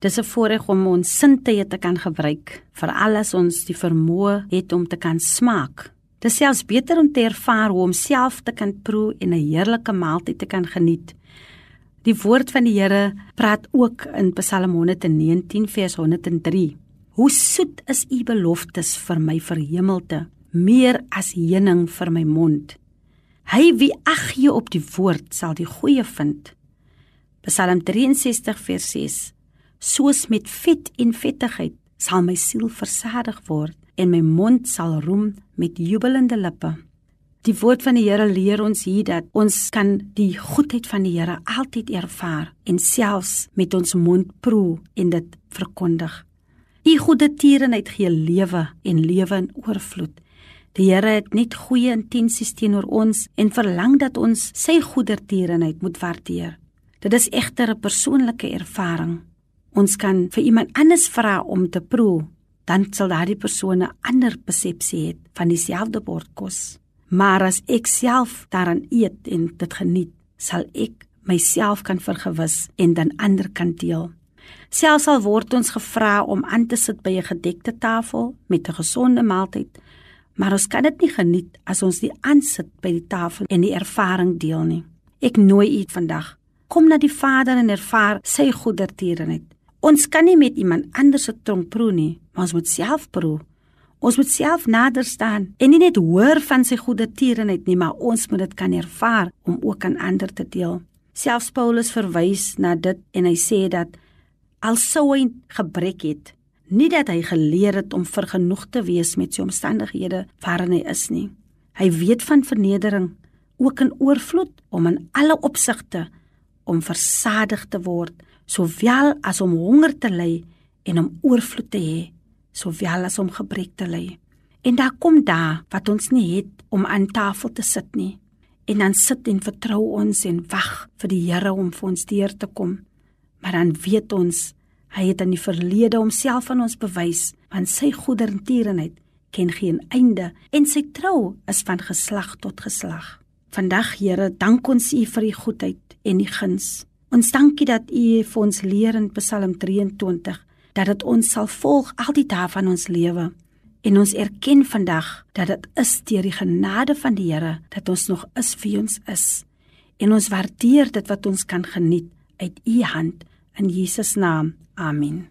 Dis 'n voorreg om ons sintuie te kan gebruik, veral as ons die vermoë het om te kan smaak. Dit selfs beter om te ervaar hoe om self te kan proe en 'n heerlike maaltyd te kan geniet. Die woord van die Here praat ook in Psalm 119 vers 103. Hoe soet is u beloftes vir my verhemelte, meer as heuning vir my mond. Hy wie ag gee op die woord sal die goeie vind. Psalm 63 vers 6 soos met vet en vettigheid sal my siel versadig word en my mond sal roem met jubelende lippe. Die woord van die Here leer ons hier dat ons kan die goedheid van die Here altyd ervaar en selfs met ons mond proe en dit verkondig. U goeie tierenheid gee lewe en lewe in oorvloed. Die Here het net goeie intensies teenoor ons en verlang dat ons sy goeie tierenheid moet waardeer. Dit is egter 'n persoonlike ervaring. Ons kan vir iemand anders vra om te proe, dan sal daardie persoon 'n ander persepsie hê van dieselfde bord kos. Maar as ek self daaraan eet en dit geniet, sal ek myself kan vergewis en dan ander kan deel. Selfs al word ons gevra om aan te sit by 'n gedekte tafel met 'n gesonde maaltyd, maar ons kan dit nie geniet as ons nie aansit by die tafel en die ervaring deel nie. Ek nooi u vandag kom na die Vader en ervaar sy goedertierenheid. Ons kan nie met iemand anders se tong proe nie, maar ons moet self proe. Ons moet self nader staan en nie net hoor van sy goeie tierenheid nie, maar ons moet dit kan ervaar om ook aan ander te deel. Selfs Paulus verwys na dit en hy sê dat al sou hy gebrek het, nie dat hy geleer het om vergenoeg te wees met sy omstandighede waarin hy is nie. Hy weet van vernedering, ook in oorvloed om in alle opsigte om versadig te word sowel as om honger te ly en om oorvloed te hê, sowel as om gebrek te ly. En daar kom daar wat ons nie het om aan tafel te sit nie. En dan sit en vertrou ons en wag vir die Here om vir ons deur te kom. Maar dan weet ons hy het in die verlede homself aan ons bewys, want sy goedertierenheid ken geen einde en sy trou is van geslag tot geslag. Vandag Here, dank ons U vir U goedheid en U guns. Ons dankie dat U vir ons leer in Psalm 23 dat dit ons sal volg al die dae van ons lewe. En ons erken vandag dat dit is deur die genade van die Here dat ons nog is wie ons is. En ons waardeer dit wat ons kan geniet uit U hand in Jesus naam. Amen.